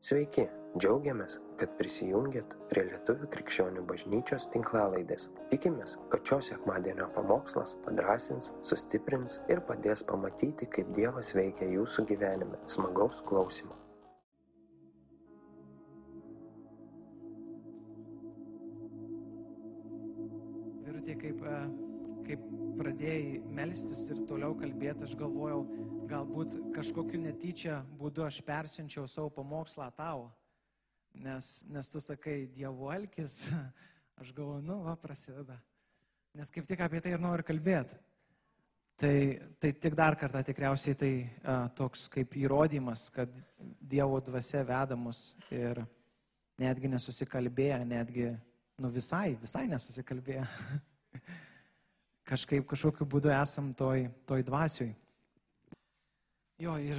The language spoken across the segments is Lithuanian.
Sveiki, džiaugiamės, kad prisijungiat prie Lietuvų krikščionių bažnyčios tinklalaidės. Tikimės, kad šios sekmadienio pamokslas padrasins, sustiprins ir padės pamatyti, kaip Dievas veikia jūsų gyvenime. Smagaus klausimų. Virutė, kaip, e, kaip pradėjai melstis ir toliau kalbėti, aš galvojau, galbūt kažkokiu netyčia būdu aš persiunčiau savo pamokslą tau, nes, nes tu sakai Dievo alkis, aš galvoju, nu, va, prasideda. Nes kaip tik apie tai ir noriu kalbėti. Tai, tai tik dar kartą tikriausiai tai a, toks kaip įrodymas, kad Dievo dvasia veda mus ir netgi nesusikalbėję, netgi, nu visai, visai nesusikalbėję. Kažkaip kažkokiu būdu esam toj, toj dvasioj. Jo, ir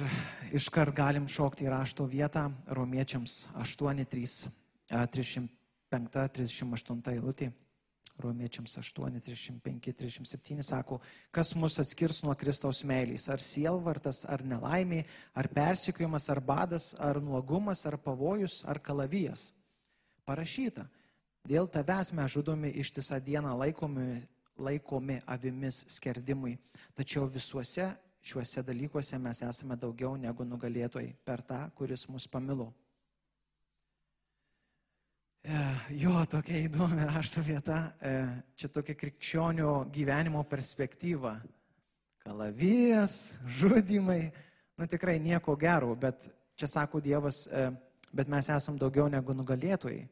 iškart galim šokti į rašto vietą romiečiams 8, 3, 35, 38 eilutė. Romiečiams 8, 35, 37 sako, kas mus atskirs nuo Kristaus meilės, ar sielvartas, ar nelaimė, ar persikėjimas, ar badas, ar nuogumas, ar pavojus, ar kalavijas. Parašyta, dėl tavęs mes žudomi ištisą dieną laikomi, laikomi avimis skerdimui, tačiau visuose šiuose dalykuose mes esame daugiau negu nugalėtojai per tą, kuris mus pamilo. E, jo, tokia įdomi rašto vieta. E, čia tokia krikščionių gyvenimo perspektyva. Kalavijas, žudimai, nu tikrai nieko gero, bet čia sako Dievas, e, bet mes esame daugiau negu nugalėtojai.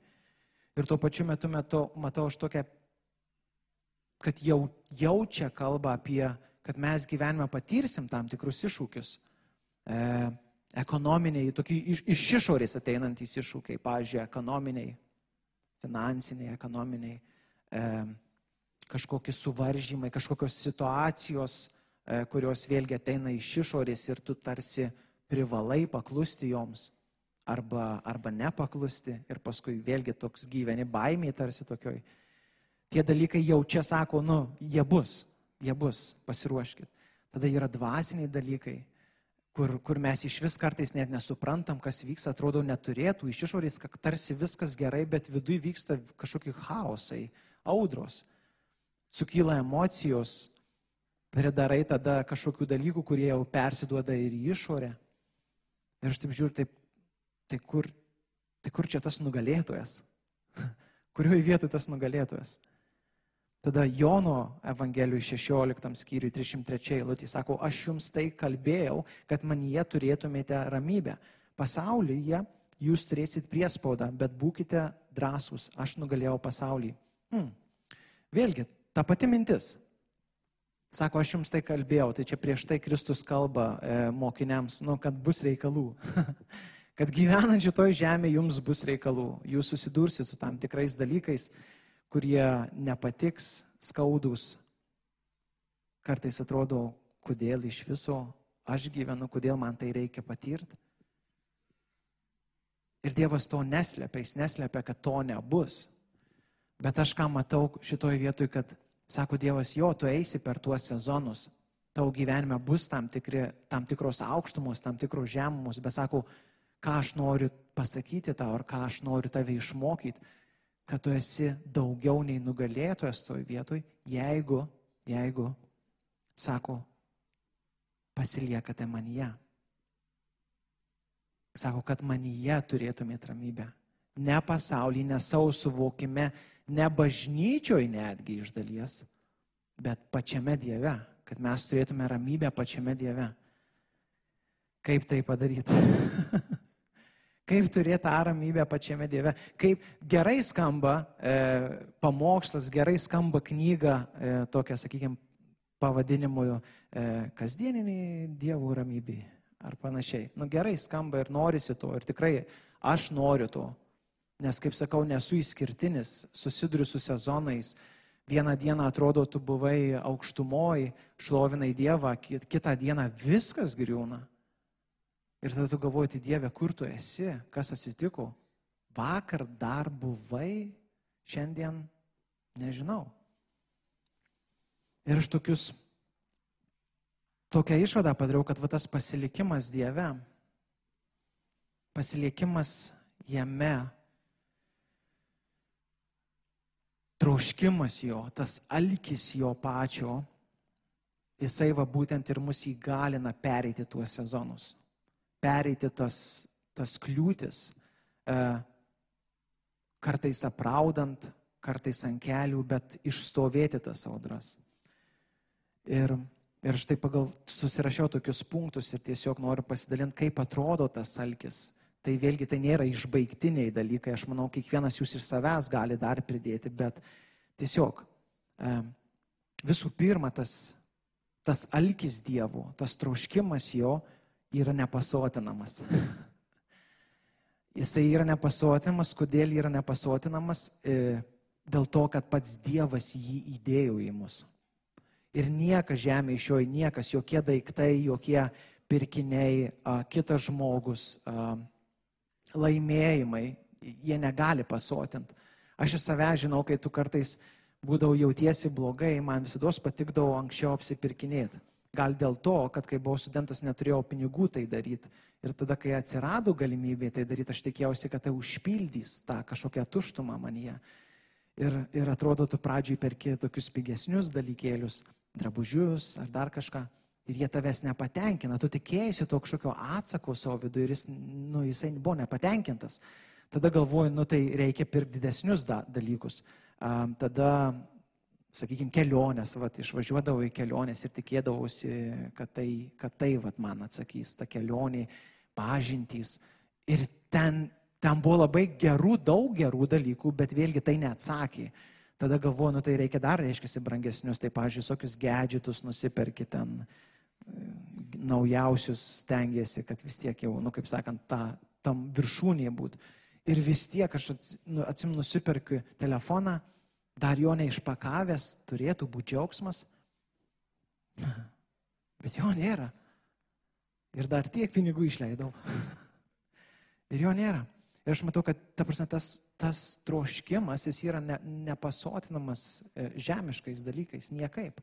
Ir tuo pačiu metu, metu matau aš tokią, kad jau jaučia kalba apie, kad mes gyvenime patirsim tam tikrus iššūkius. E, ekonominiai, tokie iš, iš išorės ateinantys iššūkiai, pavyzdžiui, ekonominiai, finansiniai, ekonominiai, e, kažkokie suvaržymai, kažkokios situacijos, e, kurios vėlgi ateina iš išorės ir tu tarsi privalai paklusti joms arba, arba nepaklusti ir paskui vėlgi toks gyveni baimiai tarsi tokioj. Tie dalykai jau čia sako, nu, jie bus, jie bus, pasiruoškit. Tada yra dvasiniai dalykai, kur, kur mes iš vis kartais net nesuprantam, kas vyksta, atrodo neturėtų, iš išorės tarsi viskas gerai, bet viduje vyksta kažkokie chaosai, audros, sukyla emocijos, pridarai tada kažkokių dalykų, kurie jau persiduoda ir į išorę. Ir aš taip žiūriu, taip, tai, kur, tai kur čia tas nugalėtojas? Kurioje vietoje tas nugalėtojas? Tada Jono Evangelijų 16 skyriui 303 eilutė sako, aš jums tai kalbėjau, kad man jie turėtumėte ramybę. Pasaulyje jūs turėsit priespaudą, bet būkite drąsūs, aš nugalėjau pasaulį. Hmm. Vėlgi, ta pati mintis. Sako, aš jums tai kalbėjau, tai čia prieš tai Kristus kalba e, mokiniams, nu, kad bus reikalų. kad gyvenant šitoj žemėje jums bus reikalų. Jūs susidursi su tam tikrais dalykais, kurie nepatiks, skaudus. Kartais atrodo, kodėl iš viso aš gyvenu, kodėl man tai reikia patirti. Ir Dievas to neslepia, jis neslepia, kad to nebus. Bet aš ką matau šitoje vietoje, kad sako Dievas, jo, tu eisi per tuos sezonus, tavo gyvenime bus tam, tikri, tam tikros aukštumos, tam tikros žemumos, bet sako, ką aš noriu pasakyti tau, ar ką aš noriu tave išmokyti, kad tu esi daugiau nei nugalėtojas toj vietoj, jeigu, jeigu, sako, pasiliekate manyje. Sako, kad manyje turėtumėte ramybę. Ne pasaulyje, ne savo suvokime, ne bažnyčioj netgi iš dalies, bet pačiame Dieve, kad mes turėtume ramybę pačiame Dieve. Kaip tai padaryti? Kaip turėti tą ramybę pačiame Dieve. Kaip gerai skamba e, pamokslas, gerai skamba knyga, e, tokia, sakykime, pavadinimu e, kasdieniniai Dievo ramybė ar panašiai. Nu gerai skamba ir norisi to ir tikrai aš noriu to. Nes, kaip sakau, nesu išskirtinis, susiduriu su sezonais. Vieną dieną atrodo, tu buvai aukštumoj, šlovinai Dievą, kitą dieną viskas griūna. Ir tada tu galvoji, tai Dieve, kur tu esi, kas atsitiko? Vakar dar buvai, šiandien nežinau. Ir aš tokius, tokią išvadą padariau, kad va tas pasilikimas Dieve, Pasiliekimas jame, troškimas jo, tas alkis jo pačio, jisai va būtent ir mus įgalina pereiti tuos sezonus, pereiti tas, tas kliūtis, e, kartais apraudant, kartais ant kelių, bet išstovėti tas audras. Ir, ir štai pagal susirašiau tokius punktus ir tiesiog noriu pasidalinti, kaip atrodo tas alkis Tai vėlgi tai nėra išbaigtiniai dalykai, aš manau, kiekvienas jūs ir savęs gali dar pridėti, bet tiesiog visų pirma, tas, tas alkis Dievo, tas troškimas jo yra nepasotinamas. Jisai yra nepasotinamas, kodėl yra nepasotinamas? E, dėl to, kad pats Dievas jį įdėjo į mus. Ir niekas žemė iš jo, niekas, jokie daiktai, jokie pirkiniai, kitas žmogus, laimėjimai, jie negali pasotinti. Aš iš savęs žinau, kai tu kartais būdavau jautiesi blogai, man visada patikdavo anksčiau apsipirkinėti. Gal dėl to, kad kai buvau studentas neturėjau pinigų tai daryti. Ir tada, kai atsirado galimybė tai daryti, aš tikėjausi, kad tai užpildys tą kažkokią tuštumą manyje. Ir, ir atrodo, tu pradžioj perki tokius pigesnius dalykėlius, drabužius ar dar kažką ir jie tavęs nepatenkina, tu tikėjai to kažkokio atsako savo viduje ir jis, nu, jisai buvo nepatenkintas. Tada galvoju, nu tai reikia pirkti didesnius da, dalykus. Um, tada, sakykime, kelionės, vat, išvažiuodavau į kelionės ir tikėdavausi, kad tai, kad tai vat, man atsakys, ta kelionė, pažintys. Ir ten, ten buvo labai gerų, daug gerų dalykų, bet vėlgi tai neatsakė. Tada galvoju, nu tai reikia dar, reiškia, brangesnius, tai, pažiūrėjau, visokius gedžitus nusipirki ten, naujausius stengiasi, kad vis tiek jau, nu, kaip sakant, ta, tam viršūnėje būtų. Ir vis tiek aš nu, atsim nusipirkiu telefoną, dar jo neišpakavęs, turėtų būti džiaugsmas. Bet jo nėra. Ir dar tiek pinigų išleidau. Ir jo nėra. Ir aš matau, kad ta prasme, tas, tas troškimas, jis yra ne, nepasotinamas e, žemiškais dalykais, niekaip.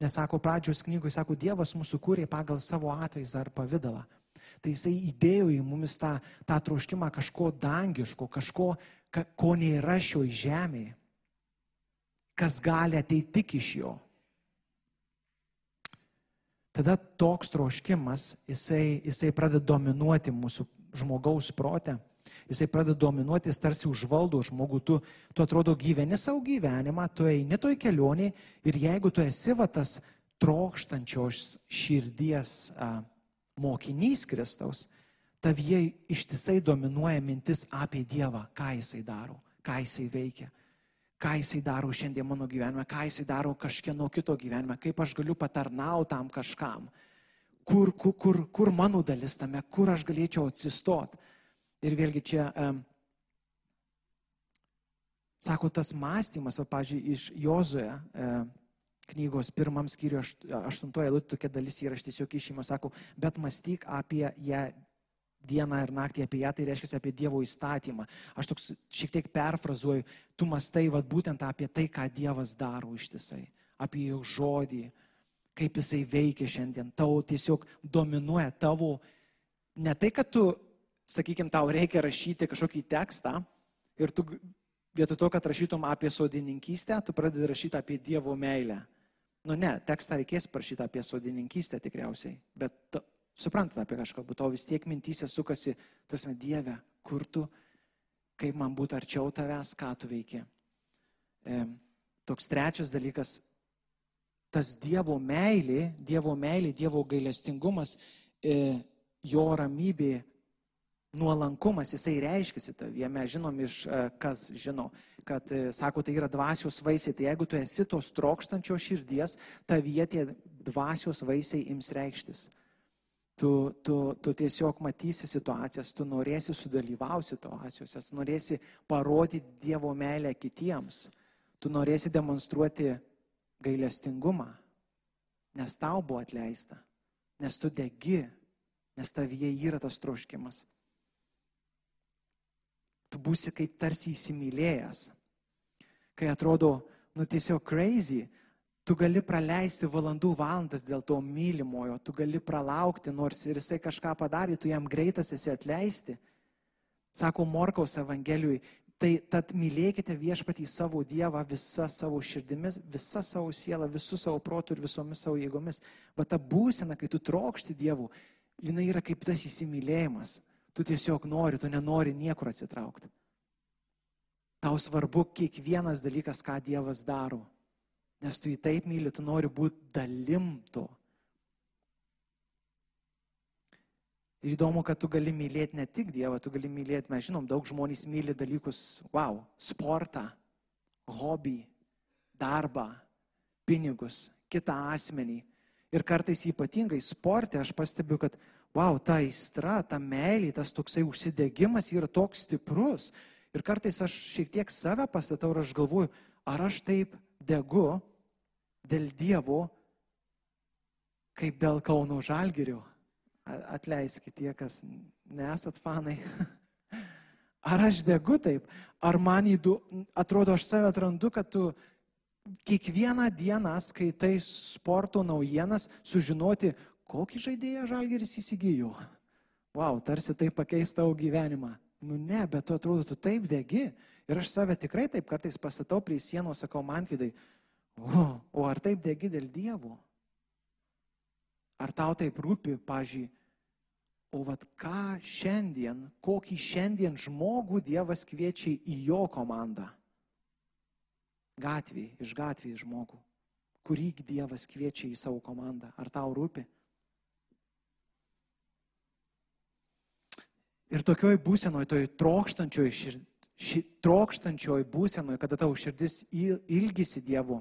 Nes sako, pradžios knygoje, sako, Dievas mūsų kūrė pagal savo atvaizdą ar pavydalą. Tai jisai įdėjo į mumis tą, tą troškimą kažko dangiško, kažko, ka, ko nėra šioje žemėje, kas gali ateiti tik iš jo. Tada toks troškimas, jisai, jisai pradeda dominuoti mūsų žmogaus protę Jisai pradeda dominuoti, jis tarsi užvaldo žmogų, tu, tu atrodo gyveni savo gyvenimą, tu eini toj kelionį ir jeigu tu esi va tas trokštančios širdies a, mokinys Kristaus, tavyje ištisai dominuoja mintis apie Dievą, ką jisai daro, ką jisai veikia, ką jisai daro šiandien mano gyvenime, ką jisai daro kažkieno kito gyvenime, kaip aš galiu patarnauti tam kažkam, kur, kur, kur, kur mano dalis tame, kur aš galėčiau atsistoti. Ir vėlgi čia, um, sako, tas mąstymas, o, pažiūrėjau, iš Jozoje um, knygos pirmam skyriui, aštuntoje eilutė tokia dalis yra, aš tiesiog išėjimo, sako, bet mąstyk apie ją dieną ir naktį apie ją, tai reiškia apie Dievo įstatymą. Aš toks šiek tiek perfrazuoju, tu mastai vad būtent apie tai, ką Dievas daro ištisai, apie jo žodį, kaip jisai veikia šiandien, tau tiesiog dominuoja tavo, ne tai, kad tu sakykime, tau reikia rašyti kažkokį tekstą ir tu vietoj to, kad rašytum apie sodininkystę, tu pradedi rašyti apie Dievo meilę. Nu ne, tekstą reikės parašyti apie sodininkystę tikriausiai, bet suprantate apie kažką, bet to vis tiek mintysė sukasi, tasme Dieve, kur tu, kaip man būtų arčiau tavęs, ką tu veiki. E, toks trečias dalykas, tas Dievo meilė, Dievo meilė, Dievo gailestingumas, e, jo ramybė nuolankumas, jisai reiškiasi tavyje. Mes žinom iš e, kas žino, kad, e, sako, tai yra dvasios vaisiai. Tai jeigu tu esi tos trokštančios širdies, tavyje tie dvasios vaisiai ims reikštis. Tu, tu, tu tiesiog matysi situacijas, tu norėsi sudalyvauti situacijose, tu norėsi parodyti Dievo meilę kitiems, tu norėsi demonstruoti gailestingumą, nes tau buvo atleista, nes tu degi, nes tavyje yra tas troškimas tu būsi kaip tarsi įsimylėjęs. Kai atrodo, nu tiesiog crazy, Tu gali praleisti valandų valandas dėl to mylimojo, tu gali pralaukti, nors ir jisai kažką padarė, tu jam greitas esi atleisti. Sako Morkaus Evangelijui, tai tad mylėkite viešpatį savo Dievą visą savo širdimis, visą savo sielą, visų savo protų ir visomis savo jėgomis. Va ta būsena, kai tu trokšti Dievų, jinai yra kaip tas įsimylėjimas. Tu tiesiog nori, tu nenori niekur atsitraukti. Tau svarbu kiekvienas dalykas, ką Dievas daro. Nes tu jį taip myli, tu nori būti dalim to. Ir įdomu, kad tu gali mylėti ne tik Dievą, tu gali mylėti, mes žinom, daug žmonės myli dalykus, wow, sportą, hobį, darbą, pinigus, kitą asmenį. Ir kartais ypatingai sportė aš pastebiu, kad, wow, ta aistra, ta meilė, tas toksai užsidegimas yra toks stiprus. Ir kartais aš šiek tiek save pastatau ir aš galvoju, ar aš taip degu dėl Dievo, kaip dėl Kauno Žalgirių. Atleiskit tie, kas nesat fanai. Ar aš degu taip? Ar man įdu, atrodo, aš save atrandu, kad tu kiekvieną dieną skaitai sporto naujienas, sužinoti, kokį žaidėją Žalgiris įsigijo. Wow, tarsi tai pakeis tavo gyvenimą. Nu ne, bet tu atrodo, tu taip degi. Ir aš save tikrai taip kartais pastatau prie sienos, sakau, man vidai, O, o ar taip degi dėl Dievo? Ar tau taip rūpi, pažiūrėjau, o vad ką šiandien, kokį šiandien žmogų Dievas kviečia į jo komandą? Gatvį, iš gatvį žmogų. Kurį Dievas kviečia į savo komandą? Ar tau rūpi? Ir tokioj būsenoje, toj trokštančioj, šir, ši, trokštančioj būsenoje, kada tavo širdis ilgisi Dievu,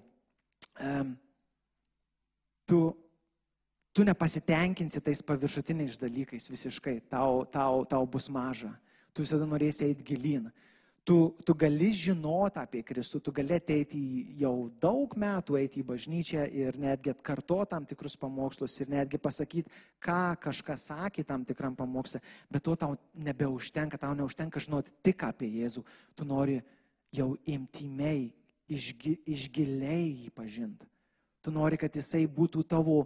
tu, tu nepasitenkinsi tais paviršutiniais dalykais visiškai, tau, tau, tau bus maža, tu visada norėsi eiti gilin. Tu, tu gali žinoti apie Kristų, tu gali ateiti jau daug metų eiti į bažnyčią ir netgi atkartoti tam tikrus pamokslus ir netgi pasakyti, ką kažkas sakė tam tikram pamokslui, bet to tau nebeužtenka, tau neužtenka žinoti tik apie Jėzų, tu nori jau imtimiai išgi, išgiliai jį pažinti. Tu nori, kad jisai būtų tavo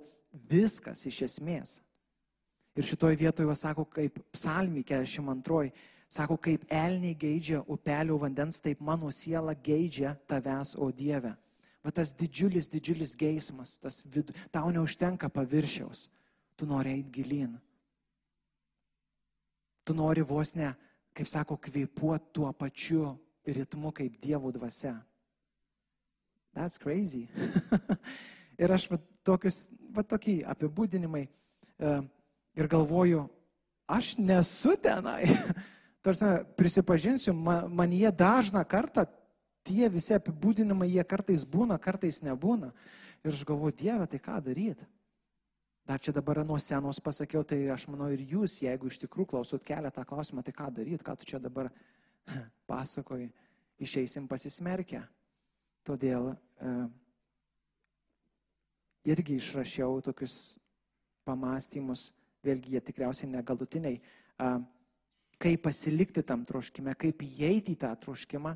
viskas iš esmės. Ir šitoje vietoje sako, kaip psalmį 42, sako, kaip elniai geidžia upelio vandens, taip mano siela geidžia tavęs, o Dieve. Va tas didžiulis, didžiulis geismas, tas vidu, tau neužtenka paviršiaus, tu nori eiti gilin. Tu nori vos ne, kaip sako, kvėpuoti tuo pačiu ritmu kaip Dievo dvasia. That's crazy. ir aš va, tokius, va tokie apibūdinimai e, ir galvoju, aš nesu tenai. Tarsi, prisipažinsiu, man, man jie dažną kartą, tie visi apibūdinimai, jie kartais būna, kartais nebūna. Ir aš galvoju, Dieve, tai ką daryti? Dar čia dabar nuo senos pasakiau, tai aš manau ir jūs, jeigu iš tikrųjų klausot kelią tą klausimą, tai ką daryti, ką tu čia dabar pasakoji, išeisim pasismerkę. Todėl e, irgi išrašiau tokius pamastymus, vėlgi jie tikriausiai negalutiniai, e, kaip pasilikti tam troškime, kaip įeiti į tą troškimą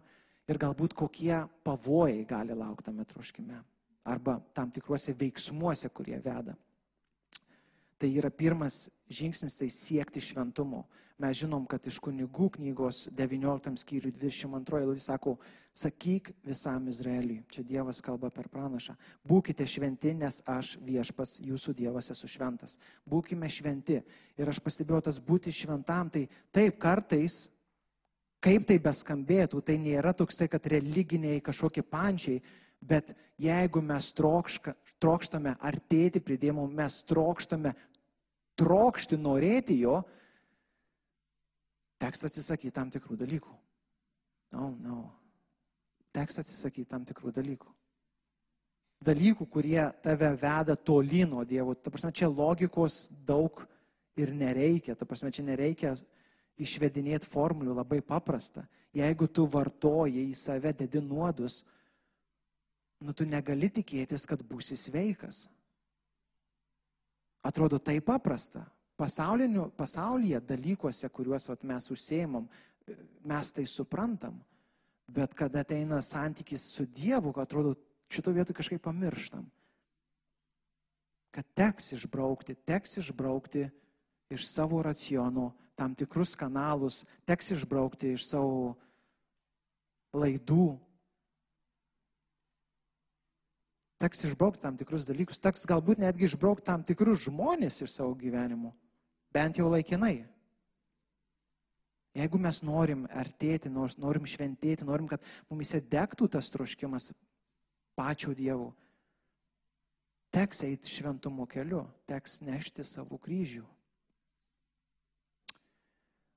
ir galbūt kokie pavojai gali laukti tame troškime arba tam tikruose veiksmuose, kurie veda. Tai yra pirmas žingsnis, tai siekti šventumo. Mes žinom, kad iš kunigų knygos 19 skyriui 22 eilutė sako, sakyk visam Izraeliui, čia Dievas kalba per pranašą, būkite šventi, nes aš viešpas jūsų Dievas esu šventas. Būkime šventi. Ir aš pastebėjau tas būti šventam, tai taip kartais, kaip tai beskambėtų, tai nėra toks tai, kad religiniai kažkokie pančiai, bet jeigu mes trokška, trokštame artėti prie Dievo, mes trokštame trokšti norėti jo, teks atsisakyti tam tikrų dalykų. No, no. Teks atsisakyti tam tikrų dalykų. Dalykų, kurie tave veda toli nuo Dievo. Ta prasme, čia logikos daug ir nereikia. Ta prasme, čia nereikia išvedinėti formulių labai paprasta. Jeigu tu vartoji į save dedi nuodus, nu tu negali tikėtis, kad būsi sveikas. Atrodo tai paprasta. Pasaulyje dalykuose, kuriuos vat, mes užsėmom, mes tai suprantam. Bet kada ateina santykis su Dievu, atrodo, šito vietu kažkaip pamirštam. Kad teks išbraukti, teks išbraukti iš savo racionų tam tikrus kanalus, teks išbraukti iš savo laidų, teks išbraukti tam tikrus dalykus, teks galbūt netgi išbraukti tam tikrus žmonės iš savo gyvenimo, bent jau laikinai. Jeigu mes norim artėti, norim šventėti, norim, kad mumise degtų tas troškimas pačio Dievo, teks eiti šventumo keliu, teks nešti savo kryžių.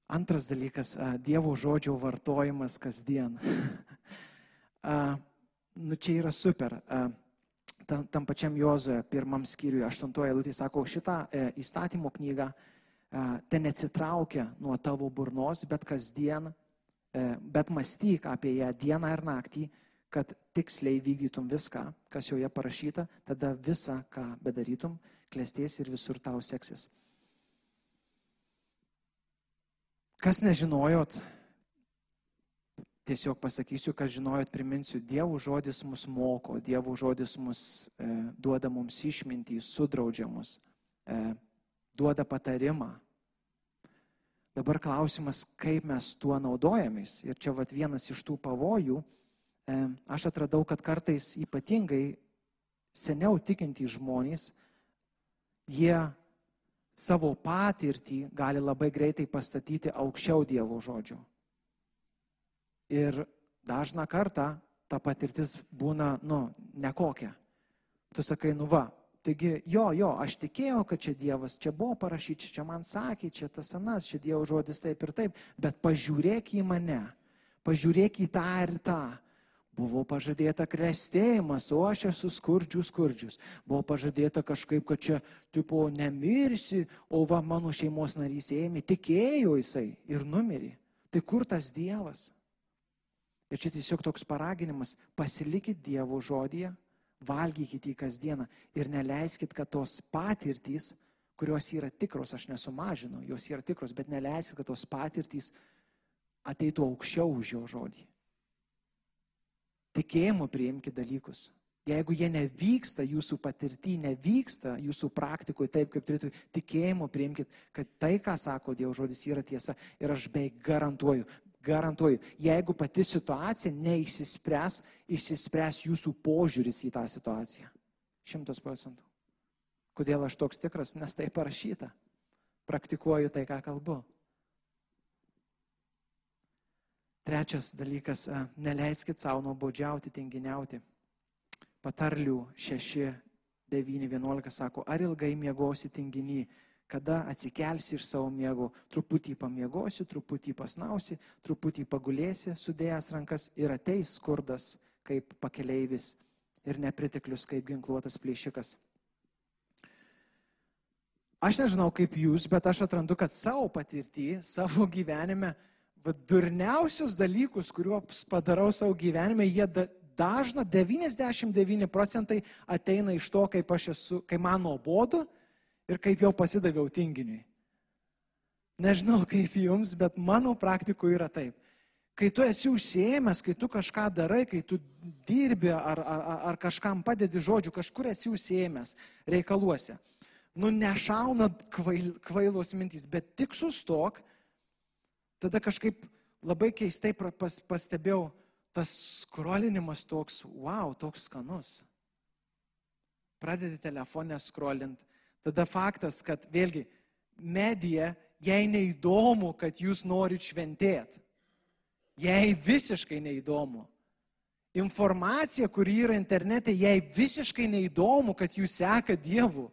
Antras dalykas - Dievo žodžio vartojimas kasdien. nu, čia yra super. Tam, tam pačiam Jozoje, pirmam skyriui, aštuntoje eilutėje sako, šitą e, įstatymo knygą ten neatsitraukia nuo tavo burnos, bet kasdien, e, bet mąstyk apie ją dieną ir naktį, kad tiksliai vykdytum viską, kas joje parašyta, tada visą, ką bedarytum, klėsties ir visur tau seksis. Kas nežinojot, tiesiog pasakysiu, kas žinojot, priminsiu, Dievo žodis mus moko, Dievo žodis mus e, duoda mums išmintį, sudraudžia mus, e, duoda patarimą. Dabar klausimas, kaip mes tuo naudojamės. Ir čia vat, vienas iš tų pavojų, e, aš atradau, kad kartais ypatingai seniau tikintys žmonės, jie savo patirtį gali labai greitai pastatyti aukščiau Dievo žodžio. Ir dažną kartą ta patirtis būna, nu, nekokia. Tu sakai, nu va, Taigi, jo, jo, aš tikėjau, kad čia Dievas, čia buvo parašyti, čia man sakė, čia tas anas, čia Dievo žodis taip ir taip, bet pažiūrėk į mane, pažiūrėk į tą ir tą. Buvo pažadėta krestėjimas, o aš esu skurdžius, skurdžius. Buvo pažadėta kažkaip, kad čia, tipo, nemirsi, o va mano šeimos narys ėmė, tikėjo jisai ir numirė. Tai kur tas Dievas? Ir čia tiesiog toks paraginimas, pasilikit Dievo žodėje valgykite jį kasdieną ir neleiskit, kad tos patirtys, kurios yra tikros, aš nesumažinu, jos yra tikros, bet neleiskit, kad tos patirtys ateitų aukščiau už jo žodį. Tikėjimu priimkite dalykus. Jeigu jie nevyksta jūsų patirtį, nevyksta jūsų praktikoje taip, kaip turėtų, tikėjimu priimkite, kad tai, ką sako Dievo žodis, yra tiesa. Ir aš beveik garantuoju, Garantuoju, jeigu pati situacija neišsispręs, išsispręs jūsų požiūris į tą situaciją. Šimtas procentų. Kodėl aš toks tikras? Nes tai parašyta. Praktikuoju tai, ką kalbu. Trečias dalykas - neleiskit savo nuobodžiauti, tinginiauti. Patarlių 6, 9, 11 sako, ar ilgai miegosi tinginy, kada atsikelsi iš savo miego, truputį pamiegosi, truputį pasnausi, truputį pagulėsi, sudėjęs rankas ir ateis skurdas kaip pakeleivis ir nepriteklius kaip ginkluotas plėšikas. Aš nežinau kaip jūs, bet aš atrandu, kad savo patirtį, savo gyvenime, durniausius dalykus, kuriuos padarau savo gyvenime, jie dažna 99 procentai ateina iš to, kaip aš esu, kai man nuobodu ir kaip jau pasidaviau tinginiui. Nežinau kaip jums, bet mano praktikoje yra taip. Kai tu esi užsiemęs, kai tu kažką darai, kai tu dirbi ar, ar, ar kažkam padedi žodžiu, kažkur esi užsiemęs reikaluose. Nu, nešauna kvail, kvailos mintys, bet tik sustok, tada kažkaip labai keistai pas, pastebėjau, tas skrolinimas toks, wow, toks skanus. Pradedi telefonę skrolint, tada faktas, kad vėlgi medija, jai neįdomu, kad jūs norit šventėti. Jai visiškai neįdomu. Informacija, kuri yra internete, jai visiškai neįdomu, kad jūs seka Dievu.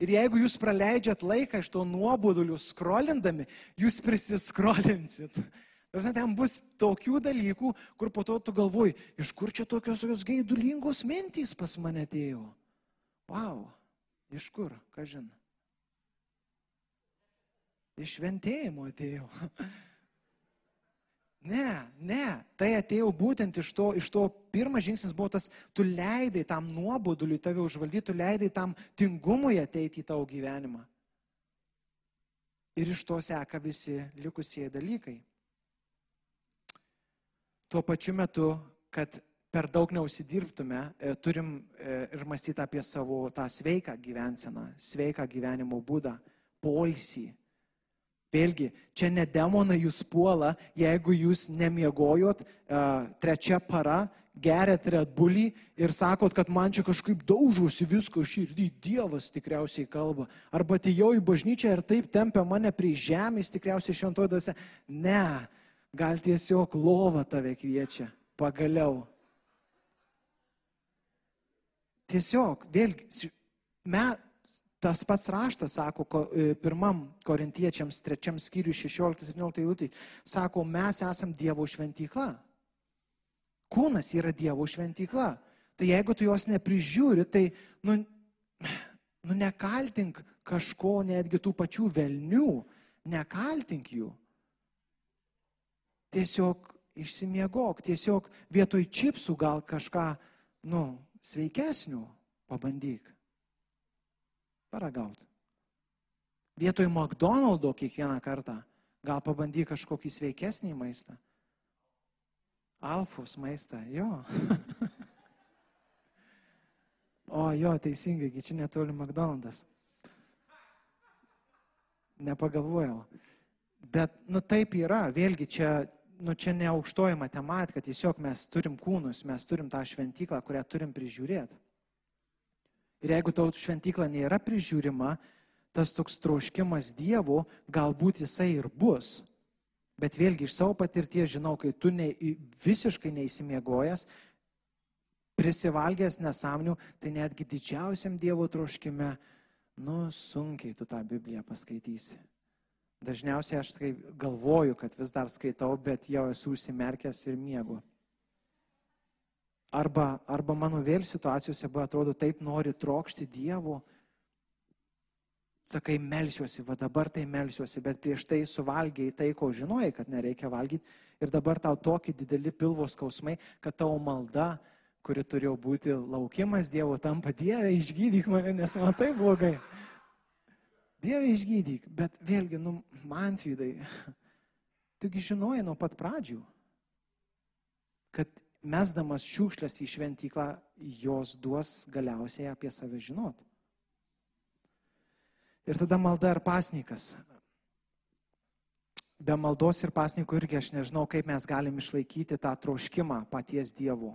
Ir jeigu jūs praleidžiat laiką iš to nuobodulių skrolindami, jūs prisiskrolinsit. Ten bus tokių dalykų, kur po to tu galvoji, iš kur čia tokios gaidulingos mintys pas mane atėjo. Wow. Iš kur, ką žin? Iš šventėjimo atėjau. Ne, ne, tai atėjau būtent iš to, iš to pirmas žingsnis buvo tas, tu leidai tam nuoboduliui tave užvaldyti, tu leidai tam tingumui ateiti į tavo gyvenimą. Ir iš to seka visi likusieji dalykai. Tuo pačiu metu, kad per daug neusidirbtume, e, turim e, ir mąstyti apie savo tą sveiką gyvenseną, sveiką gyvenimo būdą, polsį. Vėlgi, čia ne demonai jūs puola, jeigu jūs nemiegojot trečia para, geriat redbulį ir sakot, kad man čia kažkaip daužosi visko širdį, Dievas tikriausiai kalba. Arba atėjau į bažnyčią ir taip tempia mane prie žemės, tikriausiai šventuodose. Ne, gal tiesiog lova tave kviečia. Pagaliau. Tiesiog, vėlgi, me, tas pats raštas sako, ko, e, pirmam korintiečiams, trečiam skyriui 16-17 eilutė, sako, mes esam Dievo šventykla. Kūnas yra Dievo šventykla. Tai jeigu tu jos neprižiūri, tai nu, nu nekaltink kažko, netgi tų pačių velnių, nekaltink jų. Tiesiog išsimiegok, tiesiog vietoj čipsų gal kažką, nu, sveikesnių pabandyk. Paragaut. Vietoj McDonald'o kiekvieną kartą gal pabandyk kažkokį sveikesnį maistą. Alfos maistą, jo. o, jo, teisingai, čia netoli McDonald's. Nepagalvojau. Bet, nu taip yra, vėlgi čia, nu čia ne aukštoji matematika, tiesiog mes turim kūnus, mes turim tą šventyklą, kurią turim prižiūrėti. Ir jeigu tau šventykla nėra prižiūrima, tas toks troškimas Dievo, galbūt jisai ir bus. Bet vėlgi iš savo patirties žinau, kai tu ne, visiškai neįsimiegojęs, prisivalgęs nesąmonių, tai netgi didžiausiam Dievo troškime, nu, sunkiai tu tą Bibliją paskaitysi. Dažniausiai aš galvoju, kad vis dar skaitau, bet jau esu užsimerkęs ir miegu. Arba, arba mano vėl situacijose buvo, atrodo, taip nori trokšti Dievo, sakai, melsiuosi, va dabar tai melsiuosi, bet prieš tai suvalgiai tai, ko žinojai, kad nereikia valgyti ir dabar tau tokie dideli pilvo skausmai, kad tavo malda, kuri turėjo būti laukimas Dievo, tampa Dieve, išgydyk mane, nes man tai blogai. Dieve išgydyk, bet vėlgi, nu, man svidai, tugi žinojai nuo pat pradžių, kad mesdamas šiukšlės į šventyklą, jos duos galiausiai apie save žinot. Ir tada malda ir pasnikas. Be maldos ir pasnikų irgi aš nežinau, kaip mes galim išlaikyti tą troškimą paties Dievo.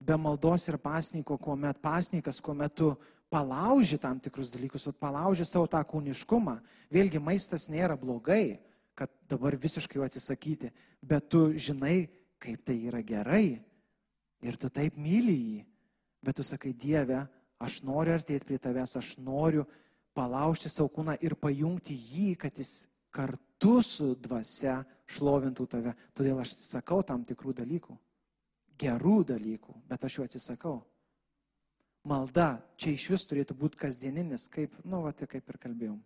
Be maldos ir pasniko, kuomet pasnikas, kuomet tu palauži tam tikrus dalykus, palauži savo tą kūniškumą. Vėlgi maistas nėra blogai, kad dabar visiškai jo atsisakyti, bet tu žinai, kaip tai yra gerai ir tu taip myli jį. Bet tu sakai, Dieve, aš noriu artėti prie tavęs, aš noriu palaužti savo kūną ir pajungti jį, kad jis kartu su dvasia šlovintų tave. Todėl aš atsisakau tam tikrų dalykų. Gerų dalykų, bet aš jų atsisakau. Malda čia iš vis turėtų būti kasdieninis, kaip, nu, va, tai kaip ir kalbėjom.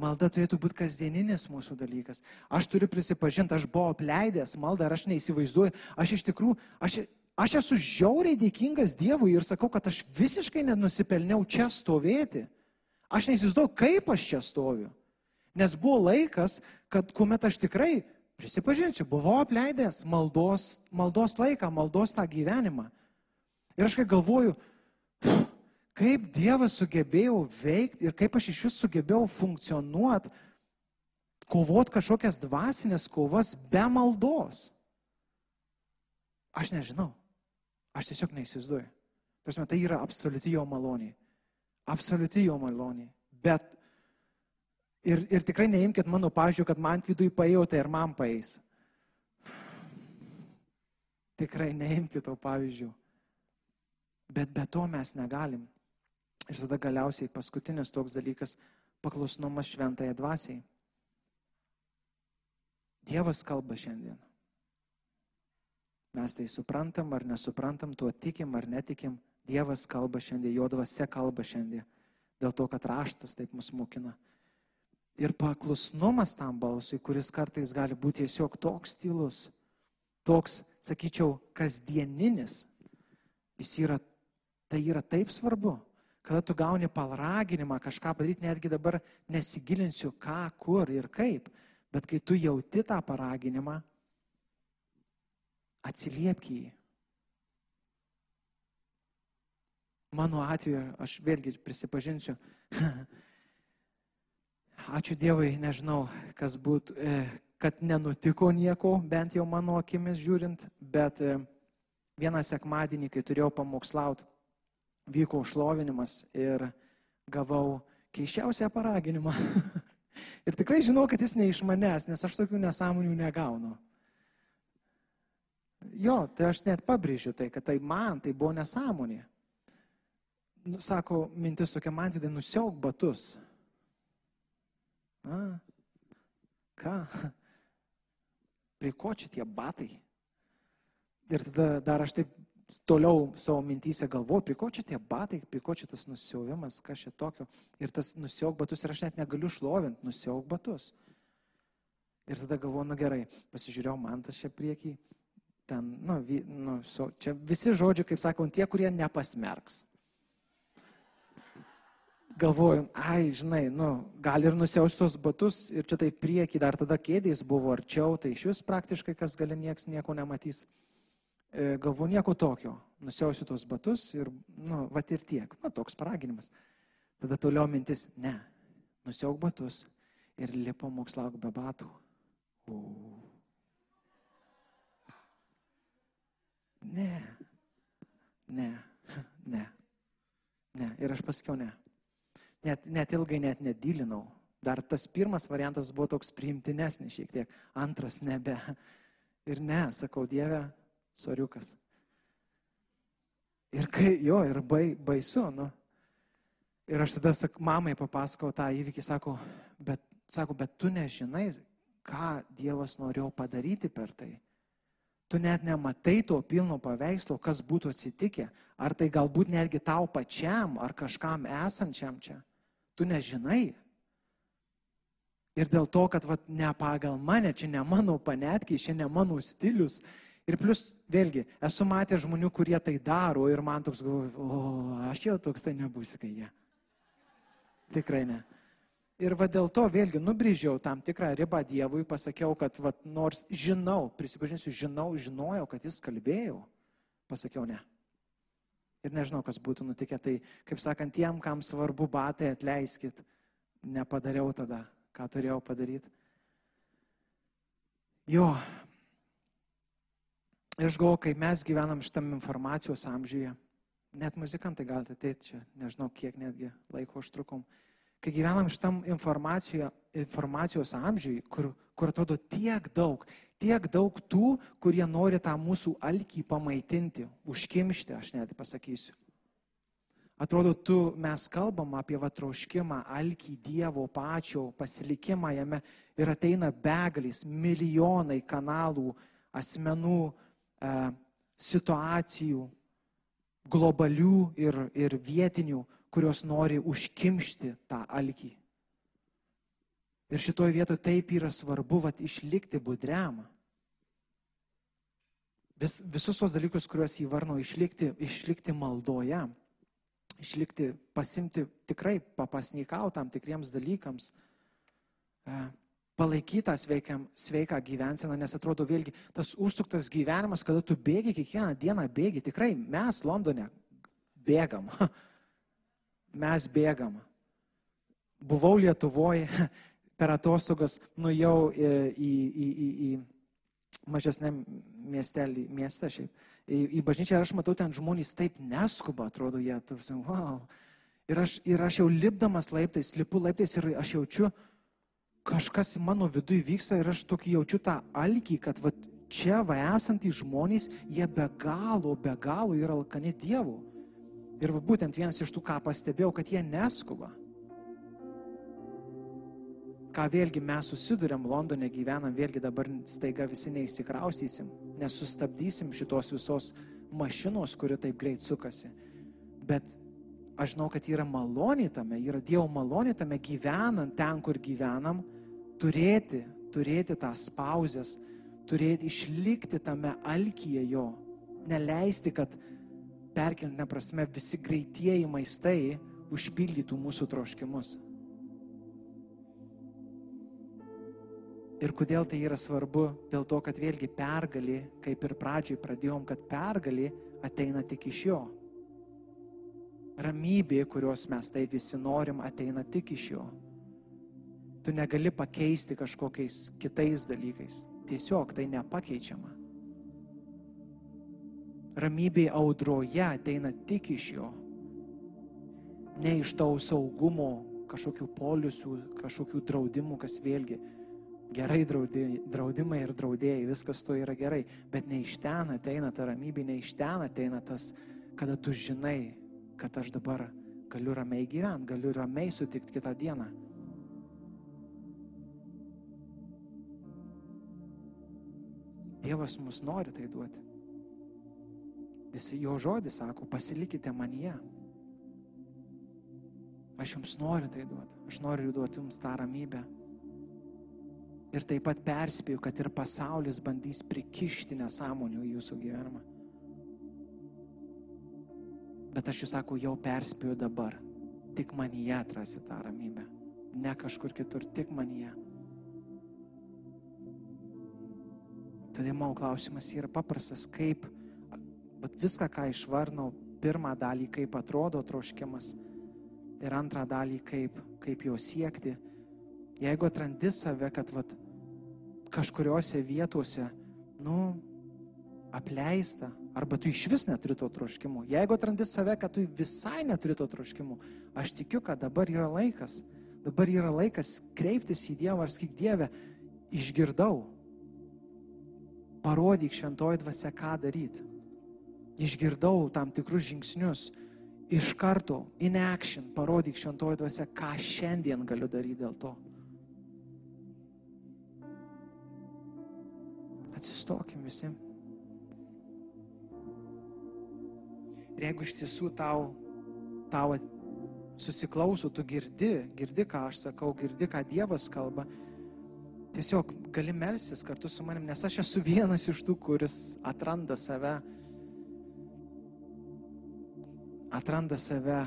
Malda turėtų būti kasdieninis mūsų dalykas. Aš turiu prisipažinti, aš buvau apleidęs maldą ir aš neįsivaizduoju, aš iš tikrųjų, aš, aš esu žiauriai dėkingas Dievui ir sakau, kad aš visiškai nenusipelniau čia stovėti. Aš neįsivaizduoju, kaip aš čia stoviu. Nes buvo laikas, kad kuomet aš tikrai, prisipažinsiu, buvau apleidęs maldos, maldos laiką, maldos tą gyvenimą. Ir aš kai galvoju, kaip Dievas sugebėjau veikti ir kaip aš iš vis sugebėjau funkcionuoti, kovoti kažkokias dvasinės kovas be maldos. Aš nežinau. Aš tiesiog neįsivaizduoju. Prasme, tai yra absoliuti jo malonė. Absoliuti jo malonė. Bet ir, ir tikrai neimkite mano pažiūrėjų, kad man vidui paėjau, tai ir man paeis. Tikrai neimkite to pavyzdžių. Bet be to mes negalim. Ir tada galiausiai paskutinis toks dalykas - paklusnumas šventai dvasiai. Dievas kalba šiandien. Mes tai suprantam ar nesuprantam, tuo tikim ar netikim, Dievas kalba šiandien, jo dvasia kalba šiandien, dėl to, kad raštas taip mus mokina. Ir paklusnumas tam balsui, kuris kartais gali būti tiesiog toks tylus, toks, sakyčiau, kasdieninis, jis yra, Tai yra taip svarbu, kada tu gauni palraginimą kažką padaryti, netgi dabar nesigilinsiu, ką, kur ir kaip, bet kai tu jauti tą paraginimą, atsiliepk jį. Mano atveju, aš vėlgi prisipažinsiu, ačiū Dievui, nežinau, kas būtų, e, kad nenutiko nieko, bent jau mano akimis žiūrint, bet e, vieną sekmadienį, kai turėjau pamokslauti, vyko užlovinimas ir gavau keiščiausią paraginimą. ir tikrai žinau, kad jis ne iš manęs, nes aš tokių nesąmonių negaunu. Jo, tai aš net pabrėžiu tai, kad tai man tai buvo nesąmonė nu, sako, mintis tokia, man vidai nusiauk batus. Na, ką? Prie ko čia tie batai? Ir tada dar aš taip toliau savo mintysę galvoju, prie ko čia tie batai, prie ko čia tas nusiauvimas, kas čia tokio. Ir tas nusiauk batus, ir aš net negaliu šlovinti, nusiauk batus. Ir tada galvoju, nu gerai, pasižiūrėjau man tas čia priekį, ten, nu, vi, nu so, čia visi žodžiai, kaip sakau, tie, kurie nepasmerks galvoju, ai, žinai, nu, gal ir nusiaustos batus ir čia tai prieki, dar tada kėdės buvo arčiau, tai iš vis praktiškai, kas gali nieks nieko nematys. E, galvoju, nieko tokio, nusiausiu tos batus ir, nu, va ir tiek. Na, toks paraginimas. Tada toliau mintis, ne, nusiauk batus ir lipo mokslauk be batų. U. Ne, ne, ne, ne. Ir aš pasakiau ne net, net ilgai net nedylinau. Dar tas pirmas variantas buvo toks priimtinesnis šiek tiek, antras nebe. Ir ne, sakau, Dieve, soriukas. Ir kai jo, ir bai, baisu, nu. Ir aš tada sak, mamai papasakau tą įvykį, sako, bet, sako, bet tu nežinai, ką Dievas norėjo padaryti per tai. Tu net nematai to pilno paveikslo, kas būtų atsitikę. Ar tai galbūt netgi tau pačiam, ar kažkam esančiam čia. Tu nežinai. Ir dėl to, kad vat, ne pagal mane, čia ne mano panetkiai, čia ne mano stilius. Ir plus, vėlgi, esu matęs žmonių, kurie tai daro ir man toks galvoju, o aš jau toks tai nebūsiu, kai jie. Tikrai ne. Ir va dėl to vėlgi nubrėžiau tam tikrą ribą Dievui, pasakiau, kad va, nors žinau, prisipažinsiu, žinau, žinojau, kad jis kalbėjo, pasakiau ne. Ir nežinau, kas būtų nutikę. Tai, kaip sakant, tiem, kam svarbu batai, atleiskit. Nepadariau tada, ką turėjau padaryti. Jo. Ir aš galvoju, kai mes gyvenam šitam informacijos amžiuje, net muzikantai galite ateiti čia, nežinau, kiek netgi laiko užtrukom. Kai gyvenam šitam informacijos amžiui, kur, kur atrodo tiek daug, tiek daug tų, kurie nori tą mūsų alkį pamaitinti, užkimšti, aš net pasakysiu. Atrodo, tu, mes kalbam apie vatroškimą, alkį Dievo pačio pasilikimą jame ir ateina begalis, milijonai kanalų, asmenų, situacijų, globalių ir, ir vietinių, kurios nori užkimšti tą alkį. Ir šitoje vietoje taip yra svarbu vat, išlikti budriam. Vis, visus tos dalykus, kuriuos įvarno, išlikti, išlikti maldoje, išlikti, pasimti tikrai papasnykau tam tikriems dalykams, e, palaikyti tą sveikiam, sveiką gyvenseną, nes atrodo vėlgi tas užsuktas gyvenimas, kada tu bėgi kiekvieną dieną, bėgi, tikrai mes Londone bėgam, mes bėgam. Buvau Lietuvoje, per atostogas nuėjau į, į, į, į, į mažesnę miestelį, miestą šiaip, į, į bažnyčią ir aš matau ten žmonės taip neskuba, atrodo, jie, tarsi, wow. Ir aš, ir aš jau lipdamas laiptais, lipu laiptais ir aš jaučiu, kažkas mano viduje vyksta ir aš tokį jaučiu tą alkį, kad va, čia va esantys žmonės, jie be galo, be galo yra alkani Dievo. Ir va, būtent vienas iš tų, ką pastebėjau, kad jie neskuba ką vėlgi mes susidurėm Londone, gyvenam, vėlgi dabar staiga visi neįsikraustysim, nesustabdysim šitos visos mašinos, kuri taip greit sukasi. Bet aš žinau, kad yra malonė tame, yra Dievo malonė tame gyvenant ten, kur gyvenam, turėti, turėti tą pauzės, turėti išlikti tame alkyje jo, neleisti, kad perkelinė prasme visi greitieji maistai užpildytų mūsų troškimus. Ir kodėl tai yra svarbu? Dėl to, kad vėlgi pergalė, kaip ir pradžioj pradėjom, kad pergalė ateina tik iš jo. Ramybė, kurios mes tai visi norim, ateina tik iš jo. Tu negali pakeisti kažkokiais kitais dalykais. Tiesiog tai nepakeičiama. Ramybė audroje ateina tik iš jo. Ne iš tau saugumo, kažkokių poliusių, kažkokių draudimų, kas vėlgi gerai draudimai ir draudėjai, viskas to yra gerai, bet ne iš ten ateina ta ramybė, ne iš ten ateina tas, kada tu žinai, kad aš dabar galiu ramiai gyventi, galiu ramiai sutikti kitą dieną. Dievas mus nori tai duoti. Visi jo žodis sako, pasilikite manyje. Aš jums noriu tai duoti. Aš noriu duoti jums tą ramybę. Ir taip pat perspėju, kad ir pasaulis bandys prikišti nesąmonių į jūsų gyvenimą. Bet aš jūs sakau, jau perspėju dabar. Tik manyje atrasi tą ramybę. Ne kažkur kitur, tik manyje. Todėl mano klausimas yra paprastas, kaip, viską, ką išvarnau, pirmą dalį, kaip atrodo troškimas ir antrą dalį, kaip, kaip jo siekti. Jeigu atrandi save, kad vat, kažkuriuose vietose, nu, apleista, arba tu iš vis neturi to troškimo. Jeigu atrandi save, kad tu visai neturi to troškimo, aš tikiu, kad dabar yra laikas. Dabar yra laikas kreiptis į Dievą ar sakyk Dievę, išgirdau. Parodyk šventoji dvasia, ką daryti. Išgirdau tam tikrus žingsnius. Iš karto, in action, parodyk šventoji dvasia, ką šiandien galiu daryti dėl to. Atsistokim visi. Ir jeigu iš tiesų tau, tau susiklauso, tu girdi, girdi, ką aš sakau, girdi, ką Dievas kalba, tiesiog gali melsis kartu su manim, nes aš esu vienas iš tų, kuris atranda save, atranda save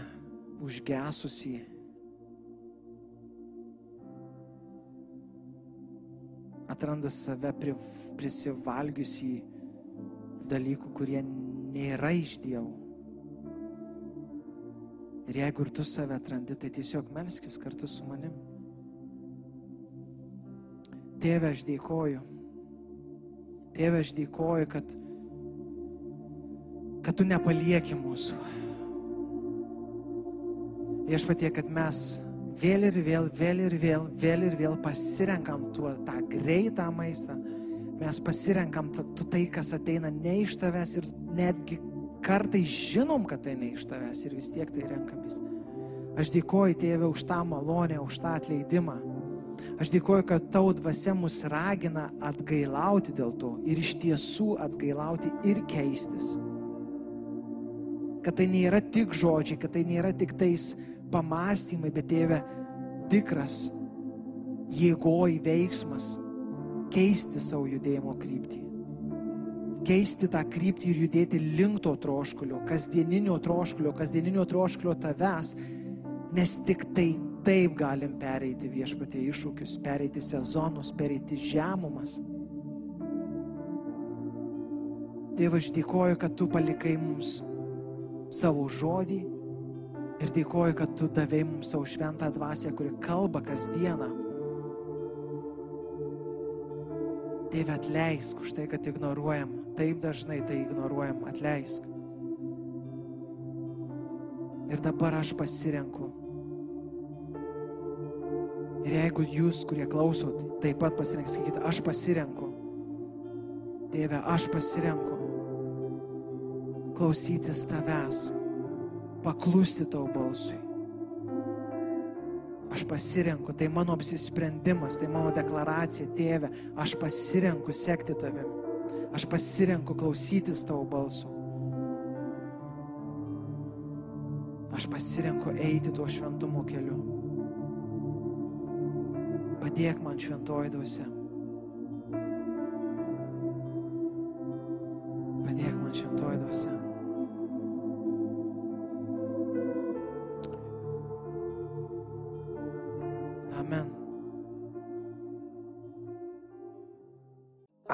užgesusį. Atranda save pri, prisivalgiusį dalykų, kurie nėra iš Dievo. Ir jeigu ir tu save atrandi, tai tiesiog melskis kartu su manim. Tėve, aš dėkoju. Tėve, aš dėkoju, kad, kad tu nepalieki mūsų. Viešpatie, kad mes vėl ir vėl, vėl ir vėl, vėl ir vėl pasirenkam tuo tą greitą maistą. Mes pasirenkam tu tai, kas ateina ne iš tavęs ir netgi kartais žinom, kad tai ne iš tavęs ir vis tiek tai renkamės. Aš dėkoju tėvė už tą malonę, už tą atleidimą. Aš dėkoju, kad tau dvasia mus ragina atgailauti dėl to ir iš tiesų atgailauti ir keistis. Kad tai nėra tik žodžiai, kad tai nėra tik tais pamastymai, bet tėve tikras jėgoj veiksmas keisti savo judėjimo kryptį keisti tą kryptį ir judėti link to troškulio, kasdieninio troškulio, kasdieninio troškulio tavęs, nes tik tai taip galim pereiti viešpatė iššūkius, pereiti sezonus, pereiti žemumas. Tėvai, aš dėkoju, kad tu palikai mums savo žodį ir dėkoju, kad tu davai mums savo šventą dvasę, kuri kalba kasdieną Dieve, atleisk už tai, kad ignoruojam. Taip dažnai tai ignoruojam. Atleisk. Ir dabar aš pasirenku. Ir jeigu jūs, kurie klausot, taip pat pasirenkite, aš pasirenku. Dieve, aš pasirenku klausytis tavęs, paklusti tau balsui. Aš pasirenku, tai mano apsisprendimas, tai mano deklaracija, tėve, aš pasirenku sekti tavim. Aš pasirenku klausytis tavo balso. Aš pasirenku eiti tuo šventumo keliu. Padėk man šventoji dvasia. Padėk man šventoji dvasia.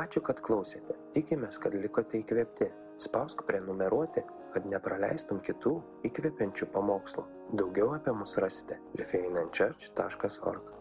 Ačiū, kad klausėte. Tikimės, kad likote įkvėpti. Spausk prenumeruoti kad nepraleistum kitų įkvepiančių pamokslų. Daugiau apie mus rasite lifeinanchurch.org